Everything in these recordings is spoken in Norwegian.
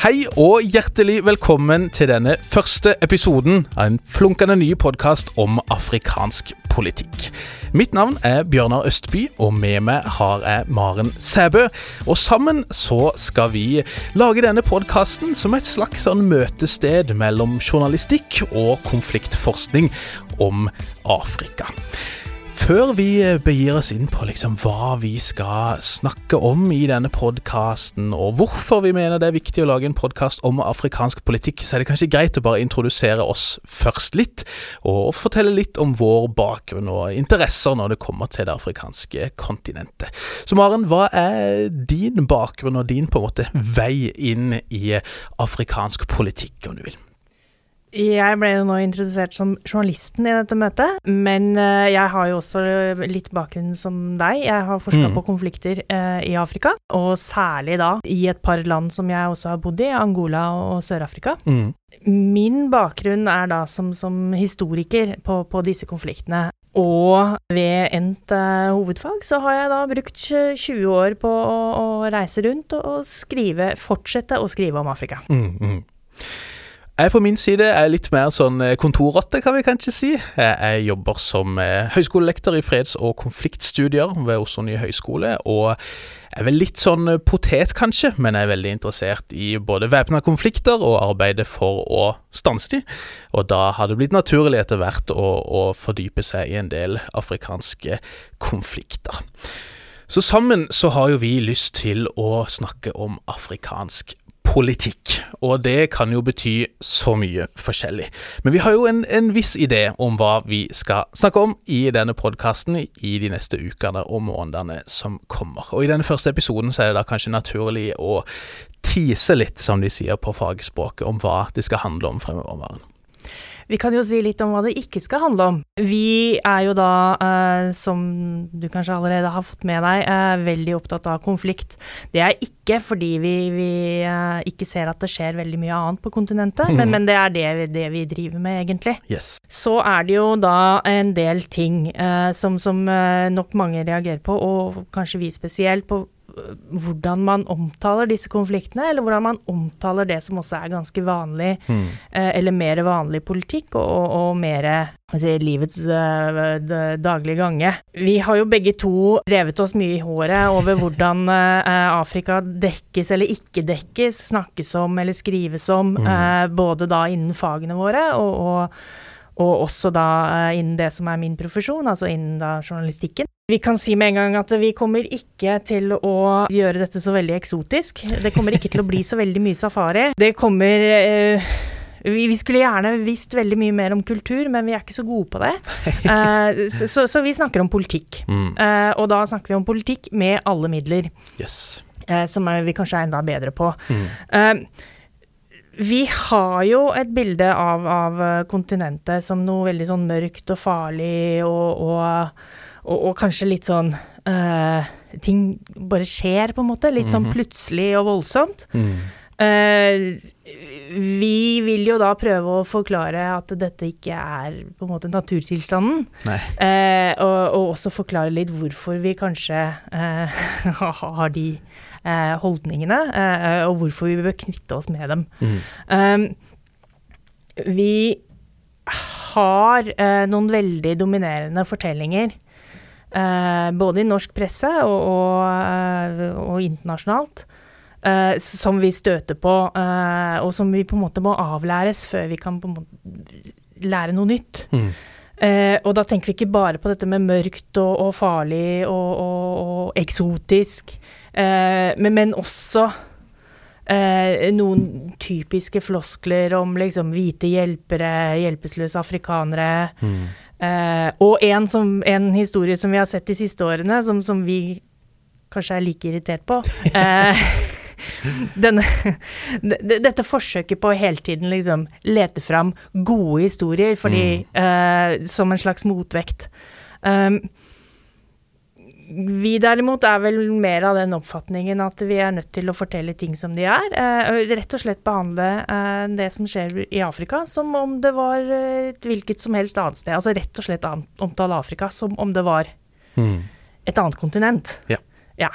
Hei og hjertelig velkommen til denne første episoden av en flunkende ny podkast om afrikansk politikk. Mitt navn er Bjørnar Østby, og med meg har jeg Maren Sæbø. Og sammen så skal vi lage denne podkasten som et slags sånn møtested mellom journalistikk og konfliktforskning om Afrika. Før vi begir oss inn på liksom hva vi skal snakke om i denne podkasten, og hvorfor vi mener det er viktig å lage en podkast om afrikansk politikk, så er det kanskje greit å bare introdusere oss først litt, og fortelle litt om vår bakgrunn og interesser når det kommer til det afrikanske kontinentet. Så Maren, hva er din bakgrunn og din på en måte vei inn i afrikansk politikk, om du vil? Jeg ble jo nå introdusert som journalisten i dette møtet, men eh, jeg har jo også litt bakgrunn som deg. Jeg har forska Mm. på konflikter eh, i Afrika, og særlig da i et par land som jeg også har bodd i, Angola og Sør-Afrika. Mm. Min bakgrunn er da som, som historiker på, på disse konfliktene. Og ved endt eh, hovedfag så har jeg da brukt 20 år på å, å reise rundt og, og skrive, fortsette å skrive om Afrika. Mm, mm. Jeg på min side er litt mer sånn eh, kontorrotte, kan vi kanskje si. Jeg, jobber som eh, høyskolelektor i freds- og konfliktstudier ved Oslo nye høyskole. og jeg er vel litt sånn eh, potet, kanskje, men jeg er veldig interessert i både væpna konflikter og arbeidet for å stanse de. Og da har det blitt naturlig etter hvert å, å fordype seg i en del afrikanske konflikter. Så sammen så har jo vi lyst til å snakke om afrikansk politikk, og det kan jo bety så mye forskjellig. Men vi har jo en, en viss idé om hva vi skal snakke om i denne podkasten i de neste ukene og månedene som kommer. Og i denne første episoden så er det da kanskje naturlig å tise litt, som de sier på fagspråket, om hva det skal handle om fremover. Vi kan jo si litt om hva det ikke skal handle om. Vi er jo da, eh, som du kanskje allerede har fått med deg, eh, veldig opptatt av konflikt. Det er ikke fordi vi, vi eh, ikke ser at det skjer veldig mye annet på kontinentet, men, men det er det, vi- det vi driver med, egentlig. Yes. Så er det jo da en del ting eh, som, som eh, nok mange reagerer på, og kanskje vi spesielt, på hvordan man omtaler disse konfliktene, eller hvordan man omtaler det som også er ganske vanlig, eh, eller mer vanlig politikk, og, og, og mer si, livets uh, daglige gange. Vi har jo begge to revet oss mye i håret over hvordan uh, Afrika dekkes eller ikke dekkes, snakkes om eller skrives om, eh, både da innen fagene våre og, og og også da eh, innen det som er min profesjon, altså innen da journalistikken. Vi kan si med en gang at vi kommer ikke til å gjøre dette så veldig eksotisk. Det kommer ikke til å bli så veldig mye safari. Det kommer eh, vi, skulle gjerne visst veldig mye mer om kultur, men vi er ikke så gode på det. Uh, så, so, so vi snakker om politikk. Mm. Eh, og da snakker vi om politikk med alle midler, Yes. Uh, som vi kanskje er enda bedre på. Mm. Vi har jo et bilde av, av eh, kontinentet som noe veldig sånn mørkt og farlig og, og, og, og kanskje litt sånn uh, Ting bare skjer, på en måte. Litt sånn plutselig og voldsomt. Mm. Uh, vi vil jo da prøve å forklare at dette ikke er på en måte naturtilstanden. Eh, og, og også forklare litt hvorfor vi kanskje uh, har de holdningene, eh, og hvorfor vi bør knytte oss med dem. Mm. Um, vi har eh, noen veldig dominerende fortellinger, eh, både i norsk presse og, og, eh, og internasjonalt, eh, som vi støter på, eh, og som vi på en måte må avlæres før vi kan lære noe nytt. Mm. Eh, og da tenker vi ikke bare på dette med mørkt og, og farlig og, og, og eksotisk, eh, men, men også eh, noen typiske floskler om liksom hvite hjelpere, hjelpeløse afrikanere. Mm. Eh, og en, som, en historie som vi har sett de siste årene, som, som vi kanskje er like irritert på. Eh, denne, dette forsøket på å hele tiden liksom lete fram gode historier, fordi, eh, som en slags motvekt. Um, vi derimot er vel mer av den oppfatningen at vi er nødt til å fortelle ting som de er. Eh, rett og slett behandle eh, det som skjer i Afrika som om det var eh, et hvilket som helst annet sted. Altså rett og slett omtale Afrika som om det var Mm. et annet kontinent. Ja. Ja.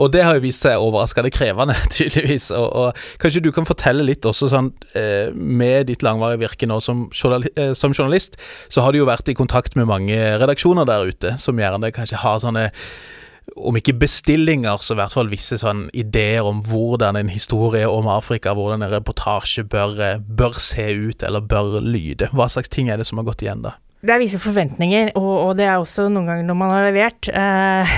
Og det har jo vist seg overraskende krevende, tydeligvis. Og, og kanskje du kan fortelle litt også sånn eh, Med ditt langvarige virke nå som, eh, som journalist, så har du jo vært i kontakt med mange redaksjoner der ute som gjerne kanskje har sånne om ikke bestillinger, så i hvert fall visse sånn ideer om hvordan en historie om Afrika, hvordan en reportasje bør, eh, bør se ut eller bør lyde. Hva slags ting er det som har gått igjen da? Det er visse forventninger, og, og det er også noen ganger når man har levert, eh,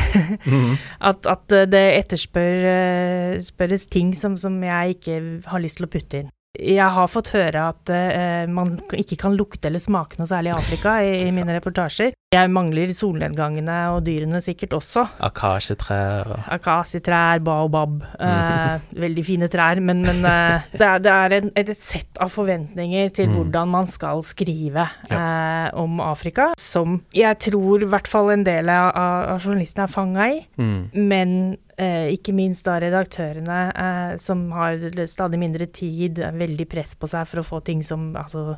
at, at det etterspør eh, ting som, som jeg ikke har lyst til å putte inn. Jeg har fått høre at eh, man ikke kan lukte eller smake noe særlig i Afrika i, i mine reportasjer. Jeg mangler solnedgangene og dyrene sikkert også. Akasjetrær Akasjetrær, baobab. Eh, veldig fine trær. Men, men eh, det er, det er en, et, et sett av forventninger til hvordan man skal skrive eh, om Afrika, som jeg tror i hvert fall en del av, av journalistene er fanga i. mm. Men eh, ikke minst da redaktørene, eh, som har stadig mindre tid, veldig press på seg for å få ting som altså,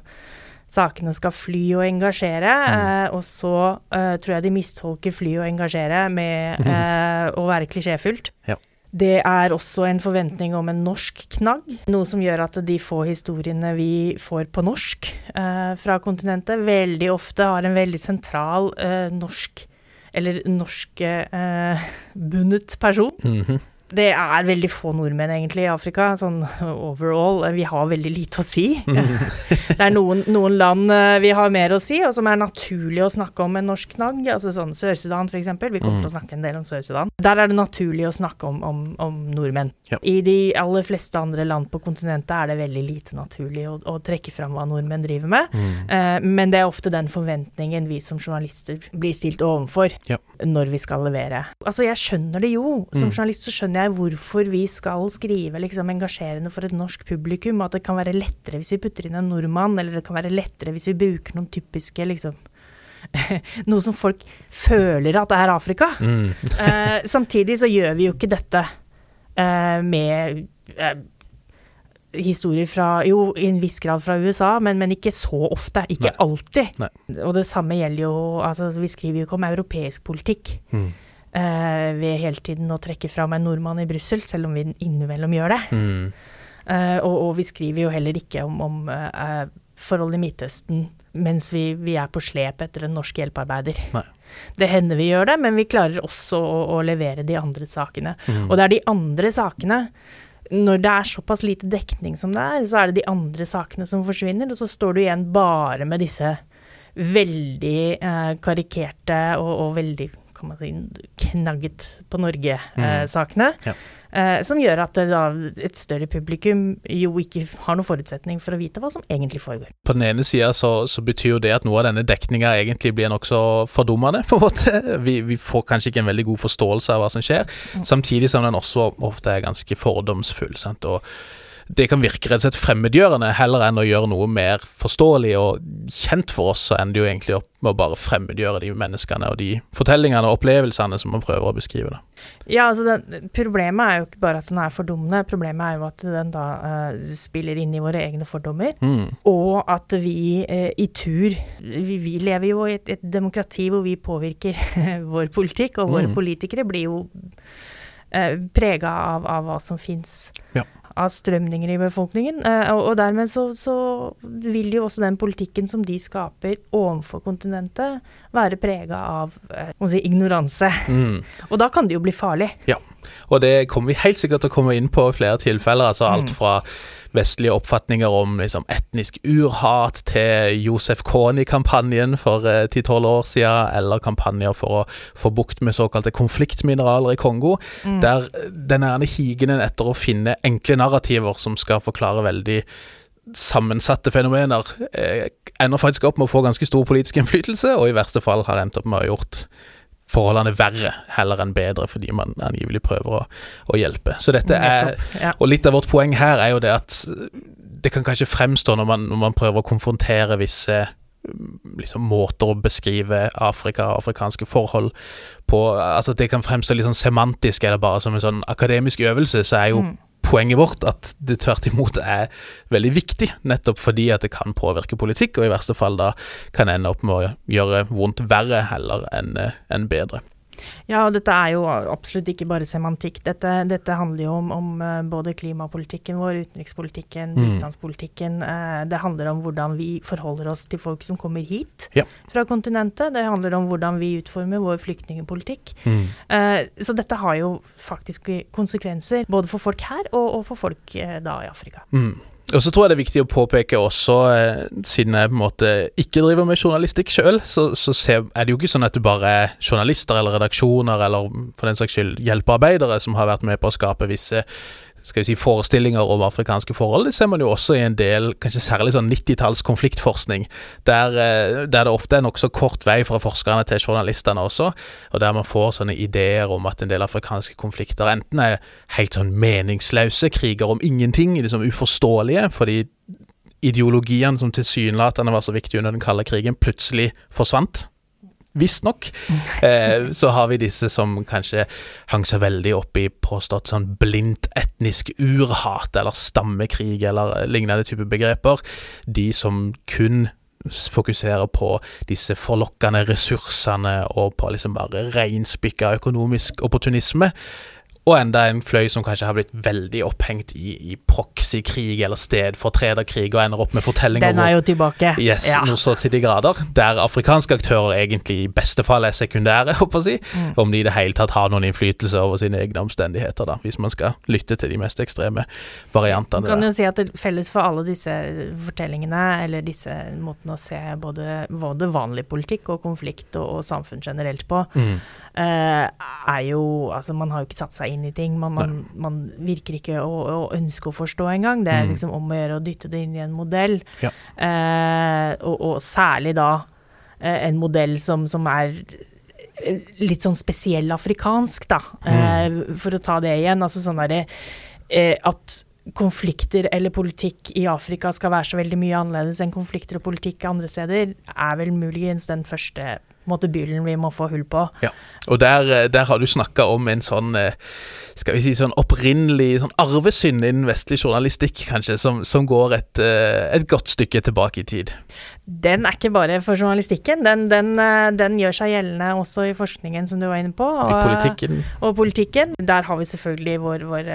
sakene skal fly og engasjere. Eh, og så eh, tror jeg de mistolker fly og engasjere med eh, å være klisjéfylt. Ja. Det er også en forventning om en norsk knagg, noe som gjør at de få historiene vi får på norsk eh, fra kontinentet, veldig ofte har en veldig sentral eh, norsk eller norskbundet person. Mhm. Det er veldig få nordmenn egentlig i Afrika, sånn overall. Vi har veldig lite å si. Det er noen, noen land eh, vi har mer å si, og som er naturlig å snakke om en norsk knagg. Altså sånn Sør-Sudan f.eks. Vi kommer til å snakke en del om Sør-Sudan. Der er det naturlig å snakke om, om, om nordmenn. Ja. I de aller fleste andre land på kontinentet er det veldig lite naturlig å, å trekke fram hva nordmenn driver med. Eh, men det er ofte den forventningen vi som journalister blir stilt overfor Ja. Når vi skal levere. Altså, jeg skjønner det jo. Som journalist så skjønner jeg hvorfor vi skal skrive liksom engasjerende for et norsk publikum. At det kan være lettere hvis vi putter inn en nordmann, eller det kan være lettere hvis vi bruker noen typiske liksom Noe som folk føler at det er Afrika. Mm. Eh, samtidig så gjør vi jo ikke dette eh, med eh, historier fra Jo, i en viss grad fra USA, men, men ikke så ofte. Ikke Nei. alltid. Nei. Og det samme gjelder jo Altså, vi skriver jo ikke om europeisk politikk Mm. Uh, ved hele tiden å trekke fram en nordmann i Brussel, selv om vi innimellom gjør det. Mm. Uh, og, og vi skriver jo heller ikke om, om uh, forhold i Midtøsten mens vi, vi er på slep etter en norsk hjelpearbeider. Nei. Det hender vi gjør det, men vi klarer også å, å levere de andre sakene. Og det er de andre sakene når det er såpass lite dekning som det er, så er det de andre sakene som forsvinner, og så står du igjen bare med disse veldig eh, karikerte og, og veldig kan man si, knagget på Norge-sakene. Mm. Ja. Eh, som gjør at da, et større publikum jo ikke har noen forutsetning for å vite hva som egentlig foregår. På den ene sida så, så, betyr jo det at noe av denne dekninga egentlig blir nokså fordummende, på en måte. Vi, vi, får kanskje ikke en veldig god forståelse av hva som skjer, mm. samtidig som den også ofte er ganske fordomsfull. Sant? Og det kan virke rett og slett fremmedgjørende, heller enn å gjøre noe mer forståelig og kjent for oss, så ender det jo egentlig opp med å bare fremmedgjøre de menneskene og de fortellingene og opplevelsene som man prøver å beskrive. Da. Ja, altså den, Problemet er jo ikke bare at den er fordummende, problemet er jo at den da uh, spiller inn i våre egne fordommer. Mm. Og at vi uh, i tur vi, vi, lever jo i et, et demokrati hvor vi påvirker vår politikk, og våre mm. politikere blir jo uh, prega av, av, hva som fins. Ja av strømninger i befolkningen. Eh, og, og, dermed så, så, vil jo også den politikken som de skaper overfor kontinentet, være prega av eh, si, ignoranse. Mm. Og da kan det jo bli farlig. Ja, og det kommer vi helt sikkert til å komme inn på i flere tilfeller. altså Alt mm. fra vestlige oppfatninger om liksom, etnisk urhat til Josef Kony-kampanjen for eh, ti-tolv år siden, eller kampanjer for å få bukt med såkalte konfliktmineraler i Kongo. Mm. Der den er higenden etter å finne enkle narrativer som skal forklare veldig sammensatte fenomener, eh, ender faktisk opp med å få ganske stor politisk innflytelse, og i verste fall har endt opp med å ha gjort forholdene verre heller enn bedre, fordi man angivelig prøver å, å hjelpe. Så dette er, Og litt av vårt poeng her er jo det at det kan kanskje fremstå når man, når man prøver å konfrontere visse liksom, måter å beskrive Afrika og afrikanske forhold på. Altså Det kan fremstå litt sånn semantisk eller bare som en sånn akademisk øvelse, så er jo mm poenget vårt at det tvert imot er veldig viktig, nettopp fordi at det kan påvirke politikk, og i verste fall da kan ende opp med å gjøre vondt verre heller enn en bedre. Ja, og dette er jo absolutt ikke bare semantikk. Dette, dette handler jo om, om, eh, både klimapolitikken vår, utenrikspolitikken, mm. bistandspolitikken. Eh, det handler om hvordan vi forholder oss til folk som kommer hit ja. fra kontinentet. Det handler om hvordan vi utformer vår flyktningpolitikk. Mm. Eh, så dette har jo faktisk konsekvenser både for folk her og, og for folk da i Afrika. Mm. Og så tror jeg det er viktig å påpeke også, eh, siden jeg på en måte ikke driver med journalistikk sjøl, så, så er det jo ikke sånn at du bare er journalister eller redaksjoner eller for den saks skyld hjelpearbeidere som har vært med på å skape visse skal vi si, forestillinger om afrikanske forhold. Det ser man jo også i en del, kanskje særlig sånn 90-talls konfliktforskning, der, eh, der, det ofte er nokså kort vei fra forskerne til journalistene også, og der man får sånne ideer om at en del afrikanske konflikter enten er helt sånn meningsløse kriger om ingenting, liksom uforståelige, fordi ideologiene som tilsynelatende var så viktige under den kalde krigen, plutselig forsvant visstnok. Eh, så har vi disse som kanskje hang seg veldig opp i påstått sånn blindt etnisk urhat, eller stammekrig, eller lignende type begreper. De som kun fokuserer på disse forlokkende ressursene og på liksom bare reinspikka økonomisk opportunisme. Og enda en fløy som kanskje har blitt veldig opphengt i, i proxykrig eller stedfortrederkrig, og ender opp med fortellinger Den er jo tilbake. Yes, ja. noe så til de grader. Der afrikanske aktører egentlig i beste fall er sekundære, håper jeg, mm. om de i det hele tatt har noen innflytelse over sine egne omstendigheter, da, hvis man skal lytte til de mest ekstreme variantene. Du kan jo si at det felles for alle disse fortellingene, eller disse måtene å se både, både vanlig politikk og konflikt og, og samfunn generelt på, mm. uh, er jo Altså, man har jo ikke satt seg inn inn i ting. Man, man, man virker ikke å, å, ønske å forstå engang. Det er mm. liksom om å gjøre å dytte det inn i en modell. Ja. Eh, og, og, særlig da eh, en modell som, som, er eh, litt sånn spesiell afrikansk, da. Mm. Eh, for å ta det igjen. Altså sånn derre eh, at konflikter eller politikk i Afrika skal være så veldig mye annerledes enn konflikter og politikk andre steder, er vel muligens den første måte byllen vi må få hull på. Ja, og der, eh, der har du snakka om en sånn eh, skal vi si sånn opprinnelig sånn arvesynd innen vestlig journalistikk, kanskje, som, som går et, eh, et, godt stykke tilbake i tid. Den er ikke bare for journalistikken, den, den, den, gjør seg gjeldende også i forskningen, som du var inne på. Og, I politikken. Og politikken. Der har vi selvfølgelig vår, vår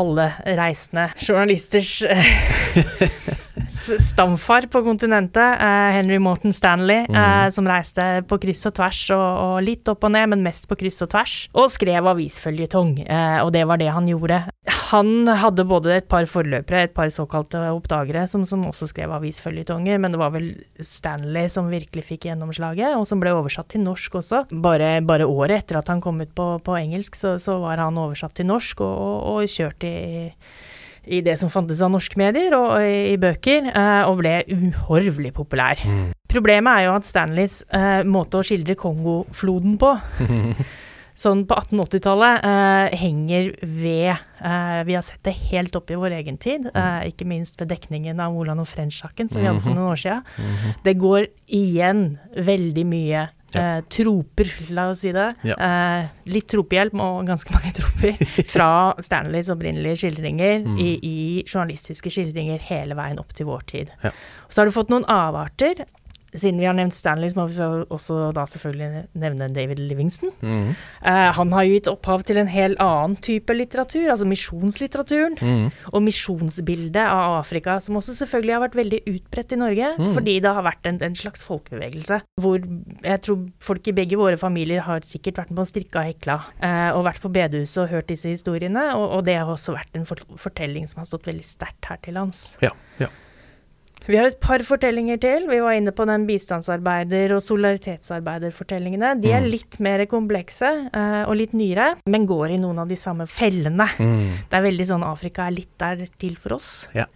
alle reisende journalisters stamfar på kontinentet, uh, Henry Morton Stanley, uh, som reiste på kryss og tvers, og, og, litt opp og ned, men mest på kryss og tvers, og skrev avisføljetong. Uh, og det var det han gjorde. han hadde både et par forløpere, et par såkalte oppdagere, som, som også skrev avisføljetonger, men det var vel Stanley som virkelig fikk gjennomslaget, og som ble oversatt til norsk også. Bare, bare året etter at han kom ut på, på engelsk, så, så, var han oversatt til norsk og, og, og kjørt i i det som fantes av norske medier og i, i bøker, eh, og ble uhorvelig populær. Mm. Problemet er jo at Stanleys eh, måte å skildre Kongofloden på sånn på 1880-tallet eh, henger ved eh, Vi har sett det helt opp i vår egen tid, mm. eh, ikke minst ved dekningen av Moland og French-saken som vi hadde for mhm. noen år siden. -hmm. Det går igjen veldig mye ja. Eh, troper, la oss si det. Ja. Eh, litt tropehjelp, og ganske mange troper, fra Stanleys opprinnelige skildringer mm. i, i, journalistiske skildringer hele veien opp til vår tid. Ja. Så har du fått noen avarter siden vi har nevnt Stanley, så må vi også da selvfølgelig nevne David Livingston. Mm. Uh, han har jo gitt opphav til en helt annen type litteratur, altså misjonslitteraturen. Mm. Og misjonsbildet av Afrika, som også selvfølgelig har vært veldig utbredt i Norge. Mm. Fordi det har vært en, en, slags folkebevegelse. Hvor jeg tror folk i begge våre familier har sikkert vært med og strikka og hekla. Uh, og vært på bedehuset og hørt disse historiene. Og, og, det har også vært en fortelling som har stått veldig sterkt her til lands. Ja, ja. Vi har et par fortellinger til. Vi var inne på den bistandsarbeider- og solidaritetsarbeiderfortellingene. De er mm. litt mer komplekse uh, og litt nyere, men går i noen av de samme fellene. Mm. Det er veldig sånn Afrika er litt der til for oss. Ja.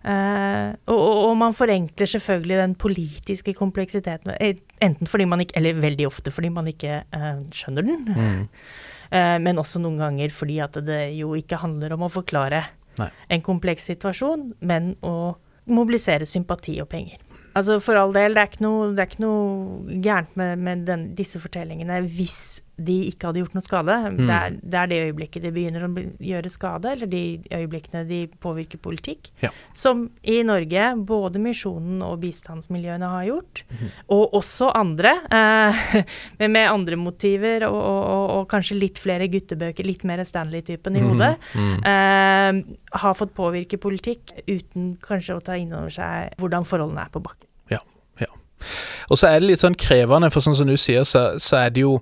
Uh, og, og, man forenkler selvfølgelig den politiske kompleksiteten, eh, enten fordi man ikke Eller veldig ofte fordi man ikke uh, skjønner den. Mm. men også noen ganger fordi at det jo ikke handler om å forklare Nei. en kompleks situasjon, men å mobilisere sympati og penger. Altså For all del, det er ikke noe, er ikke noe gærent med, med den, disse fortellingene hvis de ikke hadde gjort noe skade. Mm. Det, er, det, er, det øyeblikket de begynner å gjøre skade, eller de øyeblikkene de påvirker politikk. Ja. Som i Norge både misjonen og bistandsmiljøene har gjort. Mm. Og også andre, eh, med, med, andre motiver og, og, og, kanskje litt flere guttebøker, litt mer Stanley-typen i mhm. hodet. Mm. Eh, har fått påvirke politikk uten kanskje å ta inn over seg hvordan forholdene er på bakken. Og så er det litt sånn krevende, for sånn som du sier, så, så, er det jo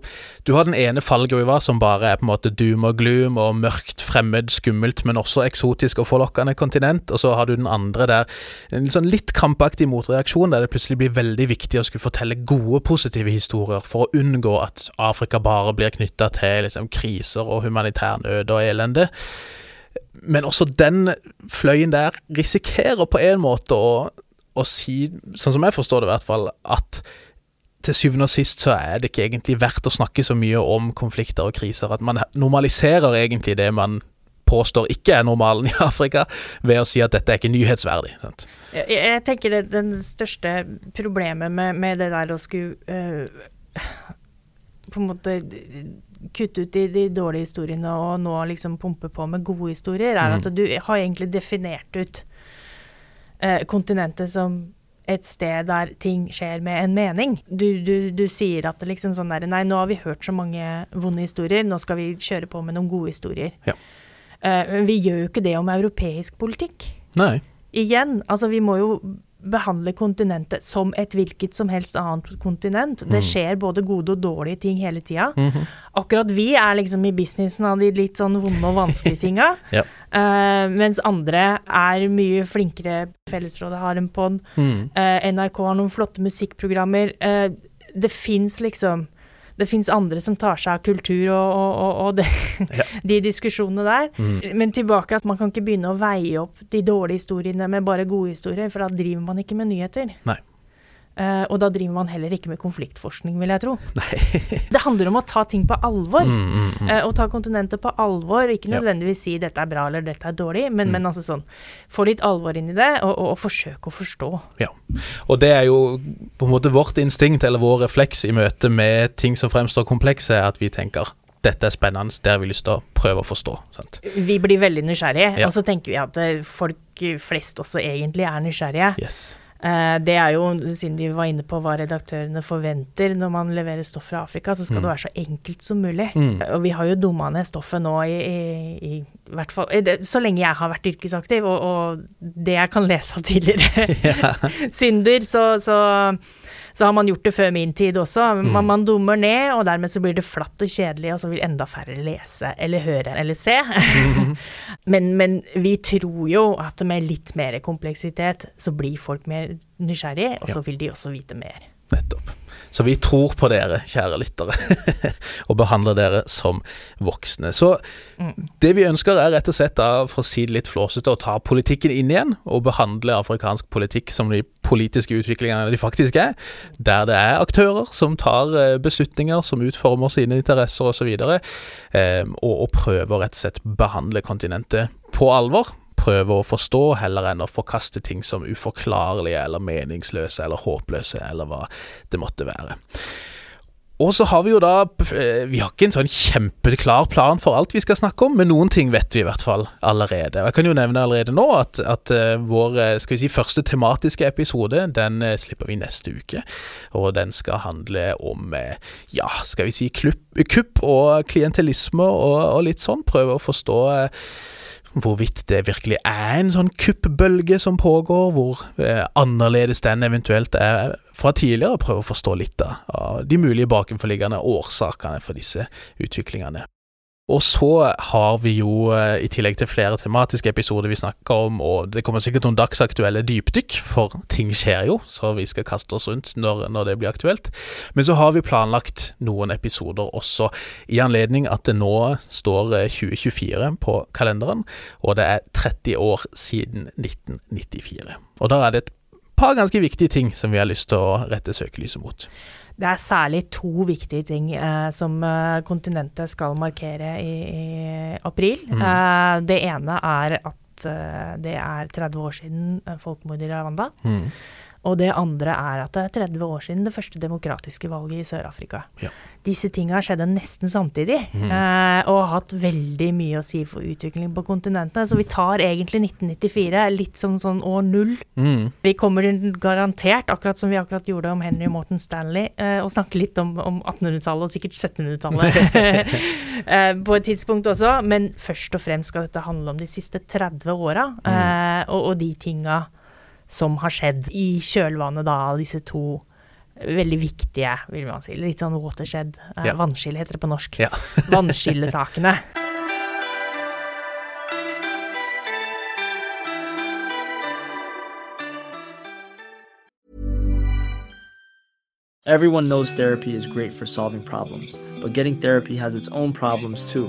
Du har den ene fallgruva som bare er på en måte doom og gloom og mørkt, fremmed, skummelt, men også eksotisk og forlokkende kontinent, og så har du den andre der en sånn litt krampaktig motreaksjon, der det plutselig blir veldig viktig å skulle fortelle gode, positive historier for å unngå at Afrika bare blir knytta til liksom, kriser og humanitær nød og elende. Men også den fløyen der risikerer på en måte å å si, sånn som jeg forstår det i hvert fall, at til syvende og sist så er det ikke egentlig verdt å snakke så mye om konflikter og kriser. At man normaliserer egentlig det man påstår ikke er normalen i Afrika, ved å si at dette er ikke nyhetsverdig. Jeg, jeg, tenker det den største problemet med, med det der å skulle øh, på en måte kutte ut de, de, dårlige historiene og nå liksom pumpe på med gode historier, er mm. at du har egentlig definert ut eh, kontinentet som et sted der ting skjer med en mening. Du, du, du sier at det liksom sånn der Nei, nå har vi hørt så mange vonde historier, nå skal vi kjøre på med noen gode historier. Ja. Eh, men vi gjør jo ikke det om europeisk politikk. Nei. Igjen, altså vi må jo behandle kontinentet som et hvilket som helst annet kontinent. Det mm. skjer både gode og dårlige ting hele tida. Mm -hmm. Akkurat vi er liksom i businessen av de litt sånn vonde og vanskelige tinga. ja. uh, mens andre er mye flinkere. Fellesrådet har en pod. Mm. Uh, NRK har noen flotte musikkprogrammer. Uh, det fins liksom det fins andre som tar seg av kultur og, og, og det, ja. de diskusjonene der. Mm. Men tilbake, man kan ikke begynne å veie opp de dårlige historiene med bare gode historier, for da driver man ikke med nyheter. Nei. Uh, og da driver man heller ikke med konfliktforskning, vil jeg tro. Nei. det handler om å ta ting på alvor. Mm, mm, mm. Uh, å ta kontinentet på alvor. Ikke nødvendigvis si 'dette er bra' eller 'dette er dårlig', men, mm. men altså sånn Få litt alvor inn i det, og, og, og, forsøke å forstå. Ja. Og det er jo på en måte vårt instinkt, eller vår refleks i møte med ting som fremstår komplekse, at vi tenker dette er spennende, det har vi lyst til å prøve å forstå. Sant? Vi blir veldig nysgjerrige, ja. og så tenker vi at eh, folk flest også egentlig er nysgjerrige. Yes. Uh, det er jo, siden vi var inne på hva redaktørene forventer når man leverer stoff fra Afrika, så skal mm. det være så enkelt som mulig. Mm. Og vi har jo dumma ned stoffet nå i, i, i hvert fall så lenge jeg har vært yrkesaktiv, og, og det jeg kan lese av tidligere synder, så, så så har man gjort det før min tid også. Man, man dummer ned, og dermed så blir det flatt og kjedelig, og så vil enda færre lese eller høre eller se. men, men vi tror jo at med litt mer kompleksitet, så blir folk mer nysgjerrig, og så vil de også vite mer. Nettopp. Så vi tror på dere, kjære lyttere, og behandler dere som voksne. Så det vi ønsker er rett og slett, da, for å si det litt flåsete, å ta politikken inn igjen, og behandle afrikansk politikk som de politiske utviklingene de faktisk er. Der det er aktører som tar eh, beslutninger, som utformer sine interesser osv., eh, og, og prøver rett og slett behandle kontinentet på alvor prøve å forstå, heller enn å forkaste ting som uforklarlige eller meningsløse eller håpløse, eller hva det måtte være. Og så har vi jo da eh, Vi har ikke en sånn kjempeklar plan for alt vi skal snakke om, men noen ting vet vi i hvert fall allerede. Og Jeg kan jo nevne allerede nå at, at uh, vår eh, skal vi si, første tematiske episode den slipper vi neste uke. Og den skal handle om ja, skal vi si klubb, kupp og klientellisme og, og, litt sånn. Prøve å forstå hvorvidt det virkelig er en sånn kuppbølge som pågår, hvor eh, annerledes den eventuelt er fra tidligere. Prøve å forstå litt av de mulige bakenforliggende årsakene for disse utviklingene. Og så har vi jo, eh, i tillegg til flere tematiske episoder vi snakker om, og det kommer sikkert noen dagsaktuelle dypdykk, for ting skjer jo, så vi skal kaste oss rundt når, når det blir aktuelt. Men så har vi planlagt noen episoder også, i anledning at det nå står 2024 eh, på kalenderen, og det er 30 år siden 1994. Og da er det et par ganske viktige ting som vi har lyst til å rette søkelyset mot. Det er særlig to viktige ting eh, som eh, kontinentet skal markere i, i april. Mm. Eh, det ene er at eh, det er 30 år siden eh, folkemordet i Rwanda. Mm. Og det andre er at det er 30 år siden det første demokratiske valget i Sør-Afrika. Ja. Disse tinga skjedde nesten samtidig, mm. eh, og har hatt veldig mye å si for utviklingen på kontinentet. Så vi tar egentlig 1994 litt som sånn år null. Mm. Vi kommer garantert, akkurat som vi akkurat gjorde om Henry Morton Stanley, eh, og snakke litt om, om 1800-tallet og sikkert 1700-tallet eh, på et tidspunkt også. Men først og fremst skal dette handle om de siste 30 åra, mm. Eh, og, og de tinga som har skjedd i kjølvannet da av disse to veldig viktige, vil man si, litt sånn watershed, eh, ja. vannskille heter det på norsk, ja. vannskillesakene. Everyone knows therapy is great for solving problems, but getting therapy has its own problems too,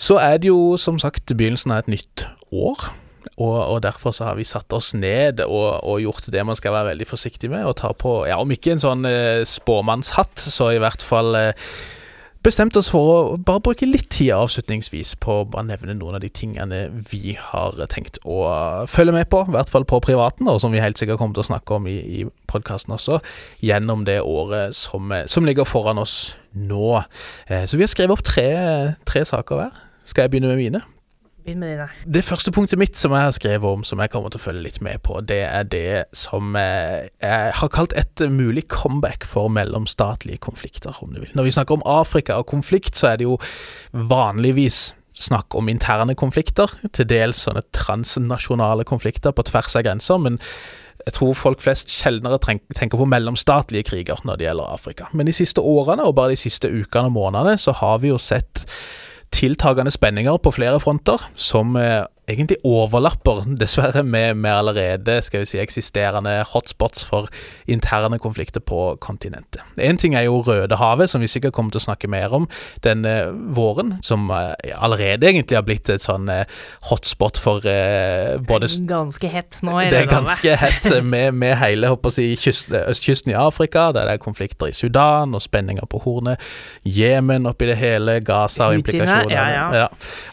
Så er det jo som sagt begynnelsen av et nytt år. Og, og, derfor så har vi satt oss ned og, og, gjort det man skal være veldig forsiktig med. Og ta på, ja, om ikke en sånn eh, spåmannshatt, så i hvert fall eh, bestemt oss for å bare bruke litt tid avslutningsvis på å nevne noen av de tingene vi har tenkt å følge med på, i hvert fall på privaten, og som vi helt sikkert kommer til å snakke om i, i podkasten også, gjennom det året som, som, ligger foran oss nå. Eh, så vi har skrevet opp tre, tre saker hver. Skal jeg begynne med mine? Begynn med dine. Det første punktet mitt som jeg har skrevet om, som jeg kommer til å følge litt med på, det er det som eh, jeg har kalt et mulig comeback for mellomstatlige konflikter, om du vil. Når vi snakker om Afrika og konflikt, så er det jo vanligvis snakk om interne konflikter, til dels sånne transnasjonale konflikter på tvers av grenser, men jeg tror folk flest sjeldnere tenker på mellomstatlige kriger når det gjelder Afrika. Men de siste årene, og bare de siste ukene og månedene, så har vi jo sett tiltagende spenninger på flere fronter, som eh, egentlig overlapper, dessverre, med, med, allerede skal vi si, eksisterende hotspots for interne konflikter på kontinentet. Én ting er jo Rødehavet, som vi sikkert kommer til å snakke mer om denne våren, som uh, allerede egentlig har blitt et sånn uh, hotspot for eh, både ganske hett nå i Det er ganske hett med, med hele håper jeg, kysten, østkysten i Afrika, der det er konflikter i Sudan og spenninger på Hornet, Jemen oppi det hele, Gaza og implikasjoner. Ja, ja. Ja,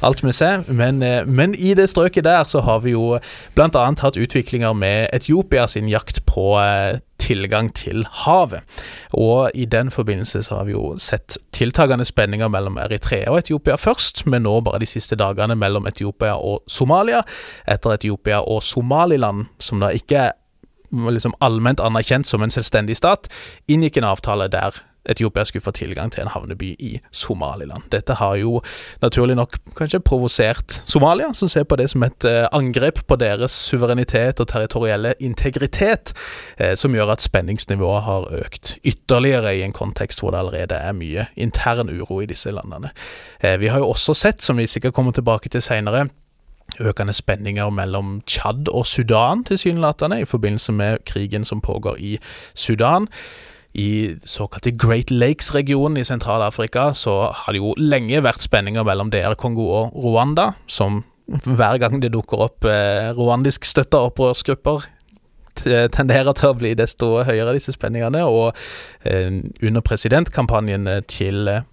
alt vi ser. Men, men i det strøket der så har vi jo bl.a. hatt utviklinger med Etiopia sin jakt på eh, tilgang til havet. Og i den forbindelse så har vi jo sett tiltagende spenninger mellom Eritrea og Etiopia først, men nå bare de siste dagene mellom Etiopia og Somalia, etter Etiopia og Somaliland, som da ikke er liksom allment anerkjent som en selvstendig stat, inngikk en avtale der Etiopia skulle få tilgang til en havneby i Somaliland. Dette har jo naturlig nok kanskje provosert Somalia, som ser på det som et eh, angrep på deres suverenitet og territorielle integritet, eh, som gjør at spenningsnivået har økt ytterligere i en kontekst hvor det allerede er mye intern uro i disse landene. Eh, vi har jo også sett, som vi sikkert kommer tilbake til seinere, økende spenninger mellom Tsjad og Sudan, tilsynelatende, i forbindelse med krigen som pågår i Sudan i såkalte Great Lakes-regionen i Sentral-Afrika så har det jo lenge vært spenninger mellom DR Kongo og Rwanda, som hver gang det dukker opp eh, rwandisk støtta opprørsgrupper, tenderer til å bli desto høyere, disse spenningene. Og eh, under presidentkampanjen til eh,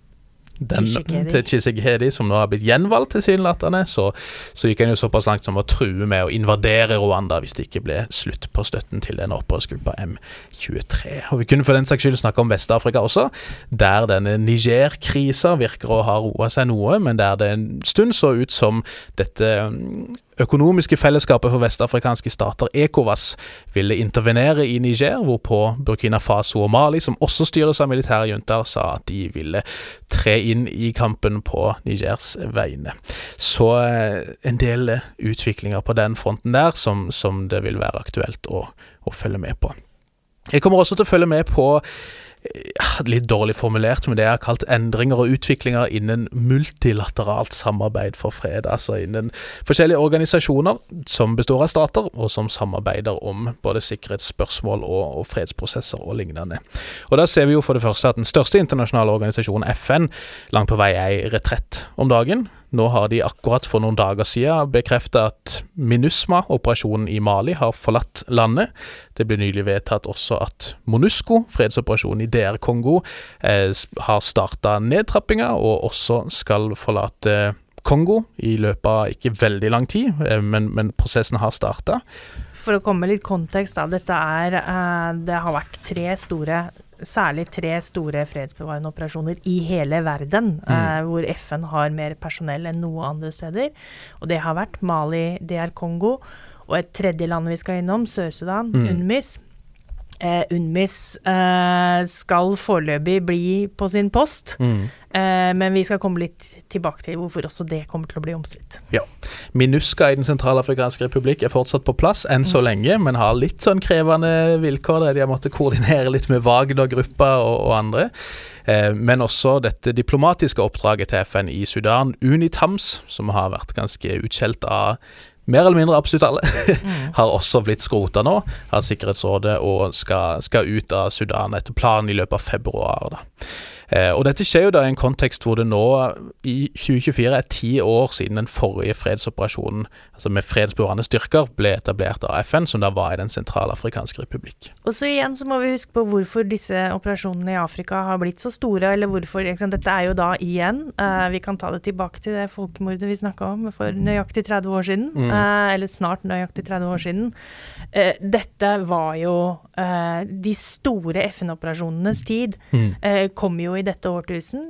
den, til Chisekedi, som nå har blitt gjenvalgt, tilsynelatende, så, så gikk han jo såpass langt som å true med å invadere Rwanda hvis det ikke ble slutt på støtten til denne opprørsgruppa M23. Og Vi kunne for den saks skyld snakke om Vest-Afrika også, der denne Niger-krisa virker å ha roa seg noe, men der det en stund så ut som dette økonomiske fellesskapet for vestafrikanske stater, ECOWAS, ville intervenere i Niger, hvorpå Burkina Faso og Mali, som også styres av militære juntaer, sa at de ville tre inn i kampen på Nigers vegne. Så eh, en del utviklinger på den fronten der som, som det vil være aktuelt å, å følge med på. Jeg kommer også til å følge med på litt dårlig formulert, men det er kalt endringer og utviklinger innen multilateralt samarbeid for fred. Altså innen forskjellige organisasjoner som består av stater, og som samarbeider om både sikkerhetsspørsmål og, og fredsprosesser og lignende. Og Da ser vi jo for det første at den største internasjonale organisasjonen, FN, langt på vei er i retrett om dagen. Nå har de akkurat for noen dager siden bekreftet at MINUSMA, operasjonen i Mali, har forlatt landet. Det ble nylig vedtatt også at MONUSCO, fredsoperasjonen i DR Kongo, eh, har starta nedtrappinga og også skal forlate Kongo i løpet av ikke veldig lang tid, eh, men, men prosessen har starta. For å komme med litt kontekst, da. Dette er uh, Det har vært tre store særlig tre store fredsbevarende operasjoner i hele verden, mm. eh, hvor FN har mer personell enn noe andre steder. Og det har vært Mali, DR Kongo og et tredje land vi skal innom, Sør-Sudan, mm. UNMIS. Eh, UNMIS eh, skal foreløpig bli på sin post. Mm. Eh, men vi skal komme litt tilbake til hvorfor også det kommer til å bli omstridt. Ja. Minuska i Den sentralafrikanske republikk er fortsatt på plass enn så mm. lenge, men har litt sånn krevende vilkår der de har måttet koordinere litt med Wagner-gruppa og, og, andre. Eh, men også dette diplomatiske oppdraget til FN i Sudan, Unitams, som har vært ganske utskjelt av mer eller mindre absolutt alle, mm. har også blitt skrota nå av Sikkerhetsrådet og skal, skal, ut av Sudan etter planen i løpet av februar. Eh, og dette skjer jo da i en kontekst hvor det nå i 2024 er ti år siden den forrige fredsoperasjonen, altså med fredsbevarende styrker, ble etablert av FN, som da var i Den sentralafrikanske republikk. Og så igjen så må vi huske på hvorfor disse operasjonene i Afrika har blitt så store, eller hvorfor Dette er jo da igjen, uh, vi kan ta det tilbake til det folkemordet vi snakka om for nøyaktig 30 år siden, mm. uh, eller snart nøyaktig 30 år siden. Uh, dette var jo De store FN-operasjonenes tid mm. kom jo i dette årtusen.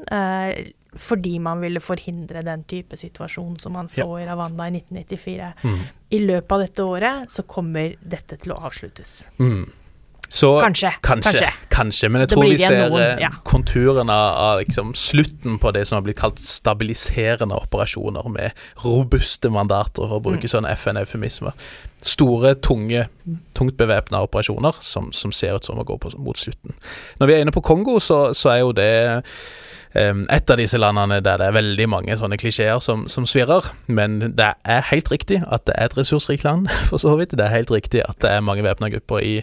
Fordi man ville forhindre den type situasjon som man så ja. i Rwanda i 1994. Mm. I løpet av dette året så kommer dette til å avsluttes. Mm. Så kanskje, kanskje, kanskje. Kanskje, men jeg tror vi ser noen, eh, ja. konturene av, liksom slutten på det som har blitt kalt stabiliserende operasjoner, med robuste mandater, for å bruke Mm. sånne FN-eufemismer. Store, tunge, tungt bevæpna operasjoner som, som ser ut som å gå på, mot slutten. Når vi er inne på Kongo, så, så er jo det et av disse landene der det er veldig mange sånne klisjeer som, som svirrer. Men det er helt riktig at det er et ressursrikt land, for så vidt. Det er helt riktig at det er mange væpna grupper i,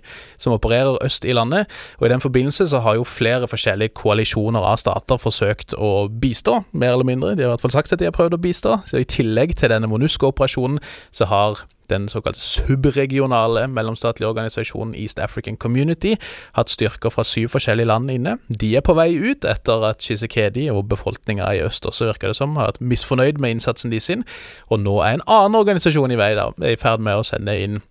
som opererer øst i landet. Og i den forbindelse så har jo flere forskjellige koalisjoner av stater forsøkt å bistå, mer eller mindre. De har i hvert fall sagt at de har prøvd å bistå. Så i tillegg til denne MONUSCO-operasjonen, så har den såkalte subregionale mellomstatlige organisasjonen East African Community hatt styrker fra syv forskjellige land inne. De er på vei ut etter at Shisekedi og befolkninga i øst også virker det som har vært misfornøyd med innsatsen de sin, og nå er en annen organisasjon i vei da, er i ferd med å sende inn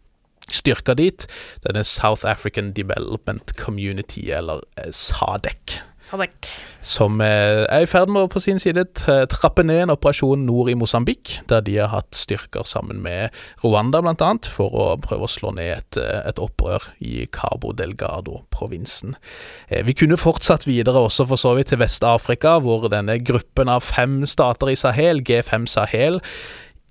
styrker dit. Denne South African Development Community, eller eh, SADC Sadek. som eh, er i ferd med å på sin side trappe ned en operasjon nord i Mosambik, der de har hatt styrker sammen med Rwanda bl.a. for å prøve å slå ned et, eh, et opprør i Cabo Delgado-provinsen. Eh, Vi kunne fortsatt videre også for så vidt til Vest-Afrika, hvor denne gruppen av fem stater i Sahel, G5 Sahel,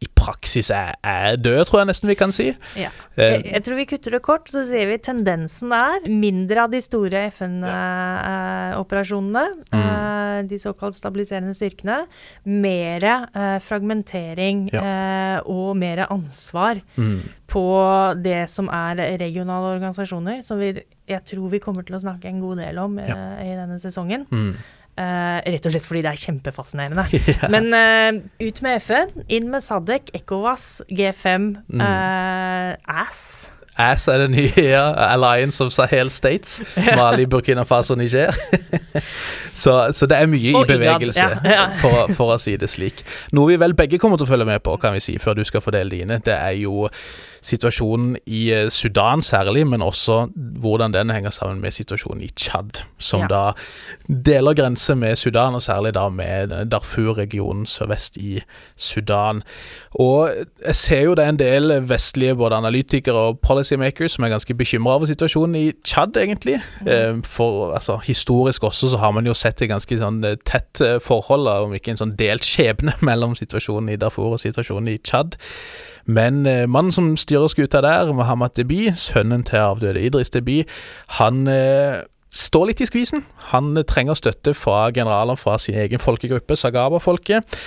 i praksis er, er død, tror jeg nesten vi kan si. Ja. Eh, Jeg, jeg tror vi kutter det kort, så ser vi tendensen er mindre av de store FN-operasjonene, Mm. eh, de såkalt stabiliserende styrkene, mer eh, fragmentering eh, og mer ansvar Mm. på det som er regionale organisasjoner, som vi, jeg tror vi kommer til å snakke en god del om i denne sesongen. Mm. Eh, rett og slett fordi det er kjempefascinerende. Men uh, ut med FN, inn med Sadek, Ekovas, G5, Mm. uh, ASS. ASS er det nye ja, Alliance of Sahel States. Mali, Burkina Faso, Niger. så, så det er mye Og i bevegelse, ja, ja. For, for å si det slik. Noe vi vel begge kommer til å følge med på, kan vi si, før du skal fordele dine, det er jo situasjonen i eh, Sudan særlig, men også hvordan den henger sammen med situasjonen i Tsjad, som Ja. da deler grense med Sudan, og særlig da med Darfur-regionen sørvest i Sudan. Og jeg ser jo det er en del vestlige både analytikere og policymakers som er ganske bekymra over situasjonen i Tsjad, egentlig. Mm. For altså, historisk også så har man jo sett et ganske sånn eh, tett forhold, om ikke en sånn delt skjebne mellom situasjonen i Darfur og situasjonen i Tsjad. Men eh, mannen som styrer skuta der, Mohammed Deby, sønnen til avdøde Idris Deby, han eh, står litt i skvisen. Han eh, trenger støtte fra generaler fra sin egen folkegruppe, Sagaba-folket.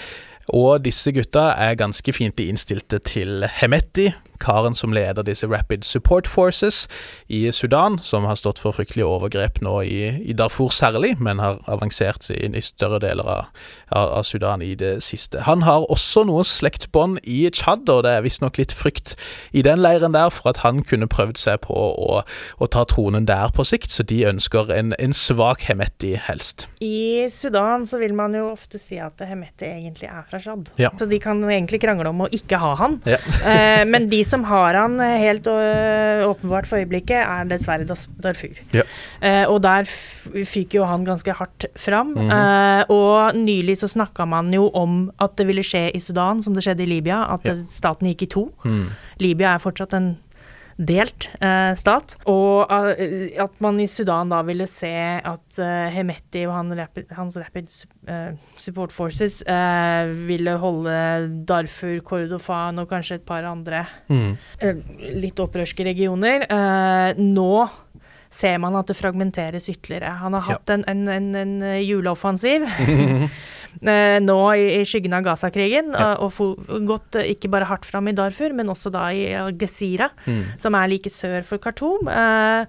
Og disse gutta er ganske fiendtlig innstilte til Hemeti, karen som leder disse Rapid Support Forces i Sudan, som har stått for fryktelige overgrep nå i, i Darfur særlig, men har avansert i, i større deler av, av, av Sudan i det siste. Han har også noen slektbånd i Tsjad, og det er visstnok litt frykt i den leiren der for at han kunne prøvd seg på å, å ta tronen der på sikt, så de ønsker en, en svak Hemeti helst. I Sudan så vil man jo ofte si at Hemeti egentlig er fra Tsjad. Ja. Så de kan egentlig krangle om å ikke ha han. Ja. Eh, men de som har han eh, helt øh, åpenbart for øyeblikket, er dessverre Darfur. Ja. Eh, og der fyker jo han ganske hardt fram. Mhm. eh, og nylig så snakka man jo om at det ville skje i Sudan, som det skjedde i Libya, at Ja. eh, staten gikk i to. Mm. Libya er fortsatt en delt eh, stat. Og eh, at man i Sudan da ville se at eh, Hemeti og han rapid, hans Rapid eh, Support Forces eh, ville holde Darfur, Kordofan og kanskje et par andre Mm. litt opprørske regioner. Nå ser man at det fragmenteres ytterligere. Han har Ja. hatt en, en, en, en eh, juleoffensiv nå i, i skyggen av Gaza-krigen, Ja. og, og gått eh, ikke bare hardt fram i Darfur, men også da i Al-Gezira, Mm. som er like sør for Khartoum. Eh,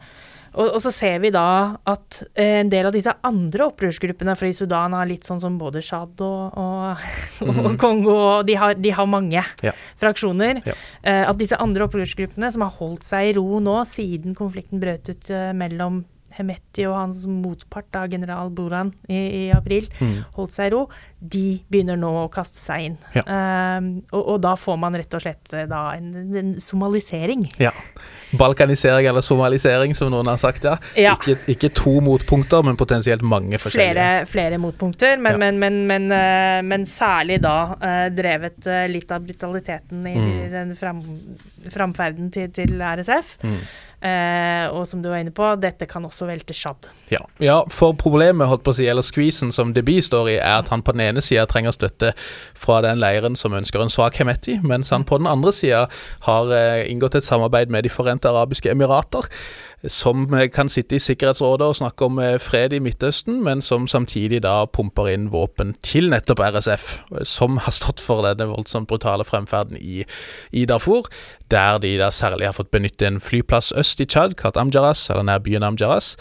og, og så ser vi da at eh, en del av disse andre opprørsgruppene, for i Sudan har litt sånn som både Tsjad og, og, og Kongo, og de har, de har mange. Ja. fraksjoner. Ja. Eh, at disse andre opprørsgruppene, som har holdt seg i ro nå siden konflikten brøt ut eh, mellom Hemeti og hans motpart, da, general Buran, i, i april, Mm. holdt seg i ro, de begynner nå å kaste seg inn. Ja. Um, og, og da får man rett og slett eh, da en, en somalisering. Ja. Balkanisering eller somalisering, som noen har sagt, ja. Ja. Ikke, ikke to motpunkter, men potensielt mange forskjellige. Flere, flere motpunkter, men, Ja. men, men, men, eh, men særlig da uh, drevet uh, litt av brutaliteten i Mm. den fram, framferden til, til RSF. Mm. Eh, og som du var inne på, dette kan også velte Shad. Ja. ja, for problemet, holdt på å si, eller skvisen som Deby står i, er at han på den ene sida trenger støtte fra den leiren som ønsker en svak Hemeti, mens han på den andre sida har eh, inngått et samarbeid med De forente arabiske emirater, som eh, kan sitte i Sikkerhetsrådet og snakke om eh, fred i Midtøsten, men som samtidig da pumper inn våpen til nettopp RSF, som har stått for denne voldsomt brutale fremferden i, i Darfur, der de da særlig har fått benytte en flyplass øst i Tsjad, kalt Amjaras, eller nær byen Amjaras,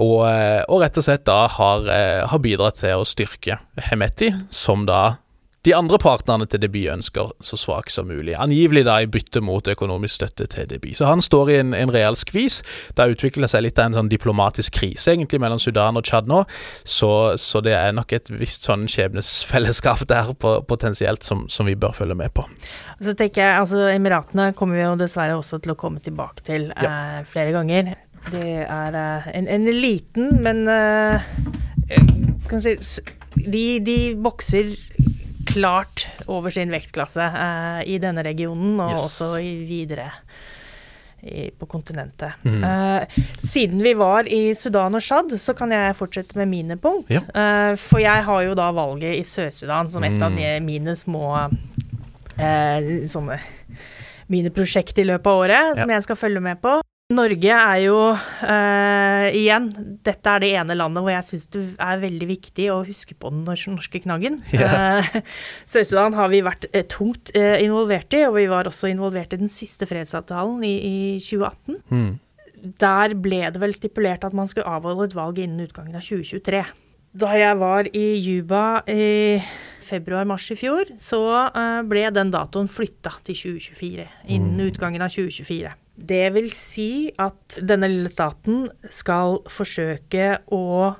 og, eh, og rett og slett da har, eh, har bidratt til å styrke Hemeti, som da de andre partnerne til Deby ønsker så svak som mulig. Angivelig da i bytte mot økonomisk støtte til Deby. Så han står i en, en real skvis. Det har utvikla seg litt av en sånn diplomatisk krise egentlig mellom Sudan og Tsjad nå, så, så det er nok et visst sånn skjebnesfellesskap der på, potensielt som, som vi bør følge med på. Så tenker jeg, altså Emiratene kommer vi jo dessverre også til å komme tilbake til eh, flere ganger. Det er eh, en, en liten, men eh, kan si, de, de bokser klart over sin vektklasse eh, i denne regionen, og Yes. også i videre i, på kontinentet. Mm. Eh, siden vi var i Sudan og Tsjad, så kan jeg fortsette med mine punkt. Ja. Eh, for jeg har jo da valget i Sør-Sudan som et av Mm. de mine små eh, sånne mine prosjekt i løpet av året som jeg skal følge med på. Norge er jo uh, igjen Dette er det ene landet hvor jeg syns det er veldig viktig å huske på den norske knaggen. Yeah. Uh, Sør-Sudan har vi vært uh, tungt eh, involvert i, og vi var også involvert i den siste fredsavtalen i, i 2018. Mm. Der ble det vel stipulert at man skulle avholde et valg innen utgangen av 2023. Da jeg var i Juba i februar-mars i fjor, så ble den datoen flytta til 2024. Innen utgangen av 2024. Det vil si at denne lille staten skal forsøke å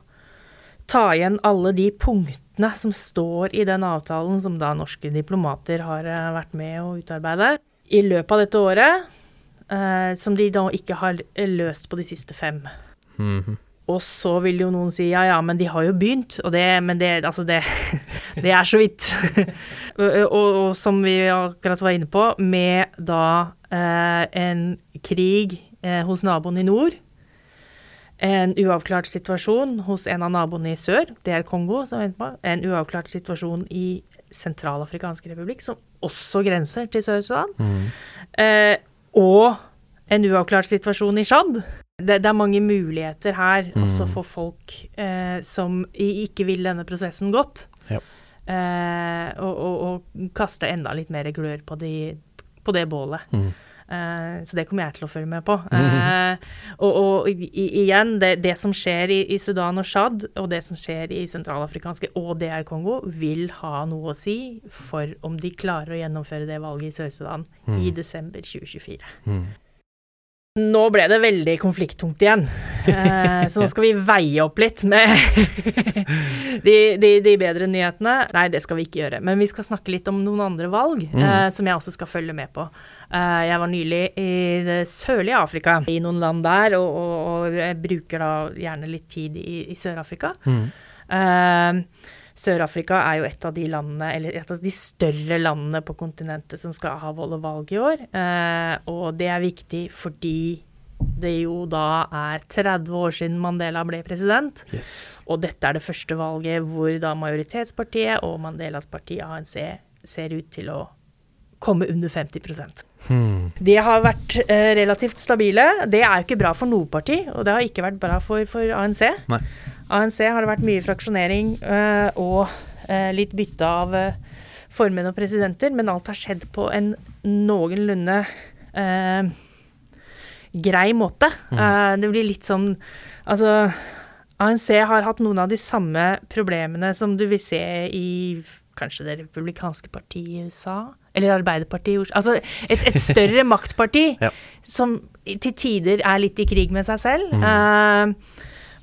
ta igjen alle de punktene som står i den avtalen som da norske diplomater har eh, vært med å utarbeide. I løpet av dette året, eh, som de da ikke har eh, løst på de siste fem. Mhm. Og så vil jo noen si ja, ja, men de har jo begynt, og det, men det, altså det, det er så vidt. og, og, som vi akkurat var inne på, med da eh, en krig eh, hos naboen i nord, en uavklart situasjon hos en av naboene i sør, det er Kongo, som vet på, en uavklart situasjon i Sentralafrikansk republikk, som også grenser til Sør-Sudan, eh, og en uavklart situasjon i Tsjad. Det, det er mange muligheter her også for folk eh, som ikke vil denne prosessen godt. Ja. Eh, og, og, og kaste enda litt mer glør på, de, på det bålet. Mm. Eh, så det kommer jeg til å følge med på. Eh, og, og i, igjen, det, det som skjer i, i Sudan og Tsjad, og det som skjer i sentralafrikanske og DR Kongo, vil ha noe å si for om de klarer å gjennomføre det valget i Sør-Sudan i desember 2024. Mm. Nå ble det veldig konflikttungt igjen, eh, så nå skal vi veie opp litt med de, de, de bedre nyhetene. Nei, det skal vi ikke gjøre, men vi skal snakke litt om noen andre valg eh, som jeg også skal følge med på. Eh, jeg var nylig i det sørlige Afrika, i noen land der, og, og, og jeg bruker da gjerne litt tid i, i Sør-Afrika. Eh, Sør-Afrika er jo et av de landene, eller et av de større landene på kontinentet som skal ha vold og valg i år. Eh, og det er viktig fordi det jo da er 30 år siden Mandela ble president. Yes. Og dette er det første valget hvor da majoritetspartiet og Mandelas parti ANC ser ut til å komme under 50 Hmm. De har vært eh, relativt stabile. Det er jo ikke bra for noe parti, og det har ikke vært bra for, for ANC. Nei. ANC har det vært mye fraksjonering eh, og eh, litt bytte av eh, formenn og presidenter, men alt har skjedd på en noenlunde grei måte. Eh, det blir litt sånn Altså, ANC har hatt noen av de samme problemene som du vil se i kanskje det republikanske partiet i USA, eller Arbeiderpartiet i Oslo Altså et, et større maktparti Ja. som til tider er litt i krig med seg selv. Eh,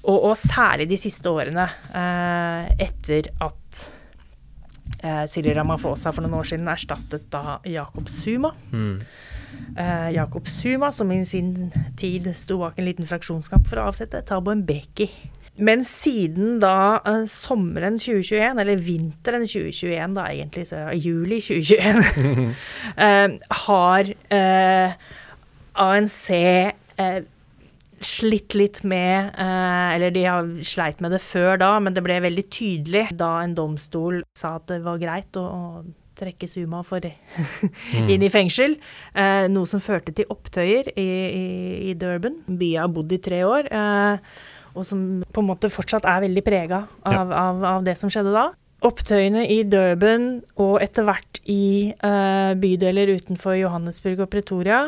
og, og særlig de siste årene, eh, etter at eh, Silje Ramaphosa for noen år siden erstattet da Jakob Zuma. Eh, Jakob Zuma, som i sin tid sto bak en liten fraksjonskamp for å avsette Thabo Mbeki. Men siden da eh, sommeren 2021, eller vinteren 2021 da egentlig, så juli 2021, eh, har eh, ANC eh, slitt litt med eh, Eller de har sleit med det før da, men det ble veldig tydelig da en domstol sa at det var greit å, å trekke Suma for inn i fengsel. Eh, noe som førte til opptøyer i, i, i Durban, Byen har bodd i tre år. Eh, og som på en måte fortsatt er veldig prega av, av, av det som skjedde da. Opptøyene i Durban og etter hvert i uh, bydeler utenfor Johannesburg og Pretoria,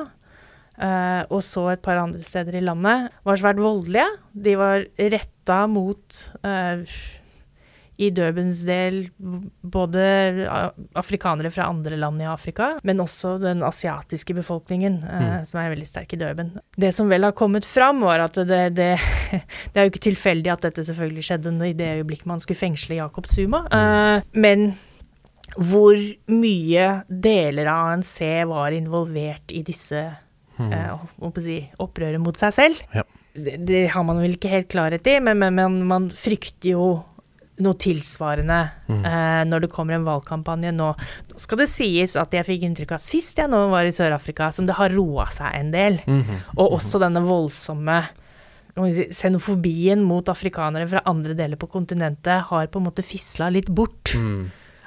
eh, og så et par andre steder i landet, var svært voldelige. De var retta mot uh, i Durbans del både afrikanere fra andre land i Afrika, men også den asiatiske befolkningen, eh, som er veldig sterk i Durban. Det som vel har kommet fram, var at det, det, det er jo ikke tilfeldig at dette selvfølgelig skjedde i det øyeblikk man skulle fengsle Jacob Zuma, eh, men hvor mye deler av ANC var involvert i disse eh, uh, si, opprøret mot seg selv. Ja. Det, det har man vel ikke helt klarhet i, men, men, men man frykter jo noe tilsvarende eh, når det kommer en valgkampanje nå. Nå skal det sies at jeg fikk inntrykk av sist jeg nå var i Sør-Afrika, som det har roa seg en del. Og også denne voldsomme si, xenofobien mot afrikanere fra andre deler på kontinentet har på en måte fisla litt bort.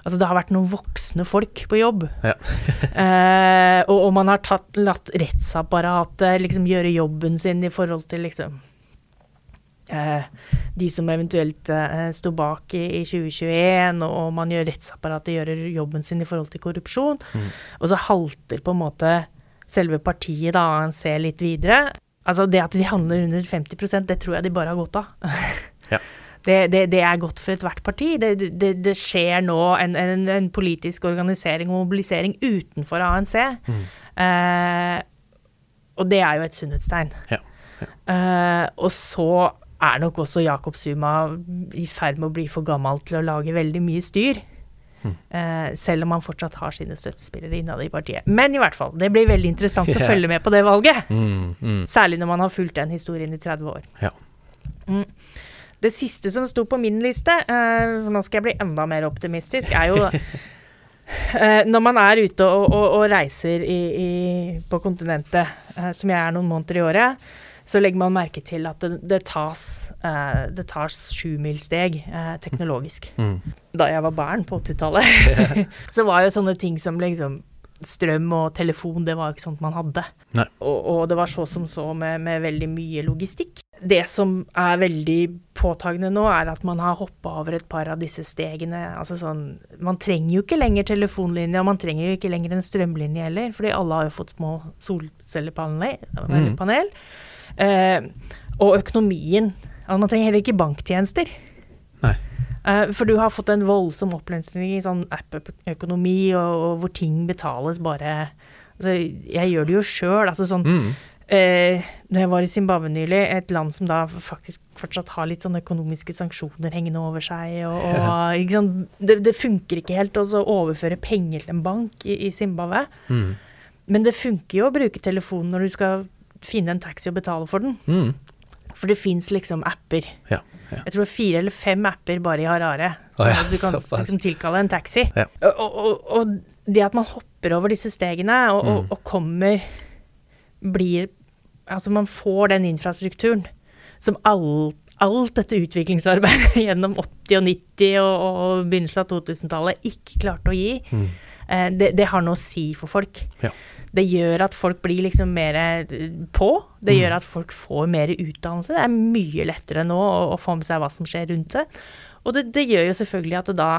Altså det har vært noen voksne folk på jobb. Ja. eh, og, og man har tatt, latt rettsapparatet liksom gjøre jobben sin i forhold til liksom eh, de som eventuelt eh, sto bak i, i 2021, og, og man gjør rettsapparatet gjøre jobben sin i forhold til korrupsjon. Og så halter på en måte selve partiet da ANC litt videre. Altså det at de handler under 50% det tror jeg de bare har godt av. Ja. Det, det, det er godt for ethvert parti. Det, det, det skjer nå en, en, en politisk organisering og mobilisering utenfor ANC. Eh, og det er jo et sunnhetstegn. Ja. Eh, og så er nok også Jakob Zuma i ferd med å bli for gammel til å lage veldig mye styr. Uh, selv om han fortsatt har sine støttespillere innad i partiet. Men i hvert fall, det blir veldig interessant å følge med på det valget. Mm, mm. Særlig når man har fulgt den historien i 30 år. Ja. Det siste som sto på min liste, uh, nå skal jeg bli enda mer optimistisk, er jo uh, Når man er ute og, og, og reiser i, i, på kontinentet, uh, som jeg er noen måneder i året, så legger man merke til at det, det tas uh, det tas sjumilssteg teknologisk. Mm. Da jeg var barn på 80-tallet, så var jo sånne ting som liksom strøm og telefon, det var ikke sånt man hadde. Og, og det var så som så med, med veldig mye logistikk. Det som er veldig påtagende nå, er at man har hoppa over et par av disse stegene. Altså sånn Man trenger jo ikke lenger telefonlinje, og man trenger jo ikke lenger en strømlinje heller, fordi alle har jo fått små solcellepanel. Mm. panel. Eh, og økonomien. Altså, man trenger heller ikke banktjenester. Eh, for du har fått en voldsom oppløsning i sånn app-økonomi, og, og hvor ting betales bare altså, Jeg gjør det jo sjøl. Altså sånn Mm. Eh, Når jeg var i Zimbabwe nylig, et land som da faktisk fortsatt har litt sånne økonomiske sanksjoner hengende over seg, og, og sant? Det, det funker ikke helt å overføre penger til en bank i, i Zimbabwe. Mm. Men det funker jo å bruke telefonen når du skal finne en taxi og betale for den. Mm. For det fins liksom apper. Ja. ja. Jeg tror det er fire eller fem apper bare i Harare. Så Så ja, du kan liksom tilkalle en taxi. Ja. Og, og, og det at man hopper over disse stegene og, Mm. og kommer Blir Altså man får den infrastrukturen som alt, alt dette utviklingsarbeidet gjennom 80- og 90- og, og begynnelsen av 2000-tallet ikke klarte å gi. Eh, det, det har noe å si for folk. Mm. Ja. Det gjør at folk blir liksom mer eh, på. Det Mm. gjør at folk får mer utdannelse. Det er mye lettere nå å, å få med seg hva som skjer rundt det. Og det, det gjør jo selvfølgelig at det da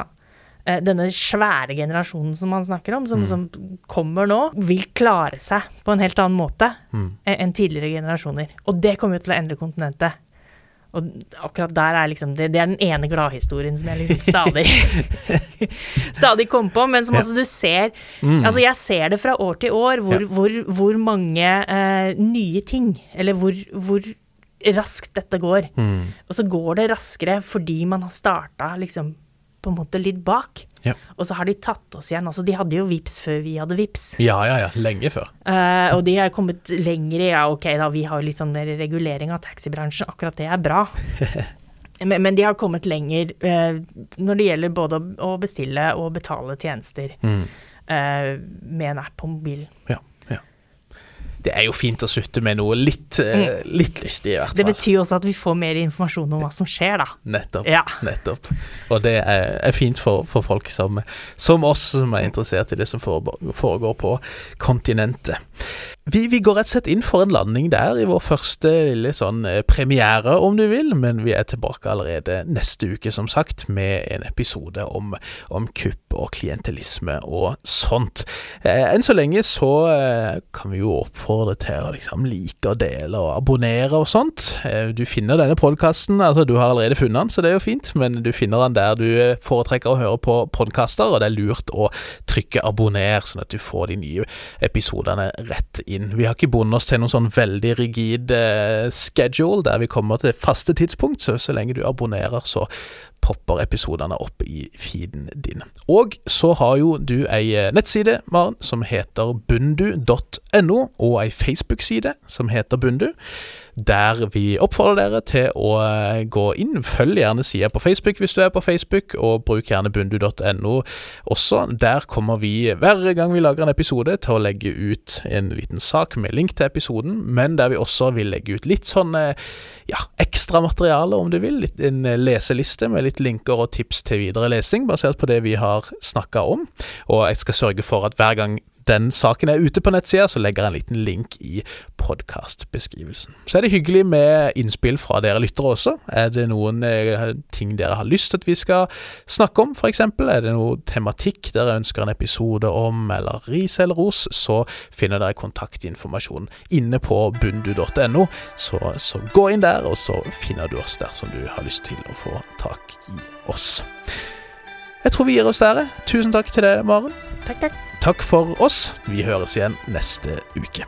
denne svære generasjonen som man snakker om, som, som kommer nå, vil klare seg på en helt annen måte Mm. enn tidligere generasjoner. Og det kommer jo til å endre kontinentet. Og akkurat der er liksom Det, det er den ene gladhistorien som jeg liksom stadig Stadig kommer på, men som Ja. altså du ser Mm. Altså, jeg ser det fra år til år, hvor, Ja. hvor, hvor mange eh, nye ting Eller hvor, hvor raskt dette går. Mm. Og så går det raskere fordi man har starta liksom på en måte litt bak. Ja. Og så har de tatt oss igjen. Altså, de hadde jo VIPs før vi hadde VIPs. Ja, ja, ja. Lenge før. Uh, og de har kommet lenger i Ja, ok, da, vi har litt sånn regulering av taxibransjen. Akkurat det er bra. men, men de har kommet lenger uh, når det gjelder både å, bestille og betale tjenester Mm. uh, med en app på mobilen. Ja. Det er jo fint å slutte med noe litt, mm. litt lystig, i hvert fall. Det betyr også at vi får mer informasjon om hva som skjer, da. Nettopp. Ja. nettopp. Og det er, er fint for, for folk som, som oss, som er interessert i det som foregår, foregår på kontinentet. Vi, vi går rett og slett inn for en landing der i vår første lille sånn eh, premiere, om du vil, men vi er tilbake allerede neste uke, som sagt, med en episode om, om kupp og klientelisme og sånt. Eh, enn så lenge så eh, kan vi jo oppfordre til å liksom like og dele og abonnere og sånt. Eh, du finner denne podkasten, altså du har allerede funnet den, så det er jo fint, men du finner den der du eh, foretrekker å høre på podkaster, og det er lurt å trykke abonner, sånn at du får de nye episodene rett inn. Vi har ikke bundet oss til noen sånn veldig rigid eh, schedule der vi kommer til faste tidspunkt, så så lenge du abonnerer, så popper episodene opp i feeden din. Og så har jo du ei eh, nettside, Maren, som heter bundu.no, og ei Facebook-side som heter Bundu der vi oppfordrer dere til å eh, gå inn. Følg gjerne sida på Facebook hvis du er på Facebook, og bruk gjerne bundu.no også. Der kommer vi hver gang vi lager en episode til å legge ut en liten sak med link til episoden, men der vi også vil legge ut litt sånn ja, ekstra materiale, om du vil. Litt, en leseliste med litt linker og tips til videre lesing, basert på det vi har snakka om. Og jeg skal sørge for at hver gang den saken er ute på nettsida, så legger jeg en liten link i podkastbeskrivelsen. Så er det hyggelig med innspill fra dere lyttere også. Er det noen eh, ting dere har lyst til at vi skal snakke om, f.eks.? Er det noe tematikk dere ønsker en episode om, eller ris eller ros, så finner dere kontaktinformasjon inne på bundu.no. Så, så gå inn der, og så finner du oss dersom du har lyst til å få tak i oss. Jeg tror vi gir oss der. Tusen takk til deg, Maren. Takk, takk. Takk for oss. Vi høres igjen neste uke.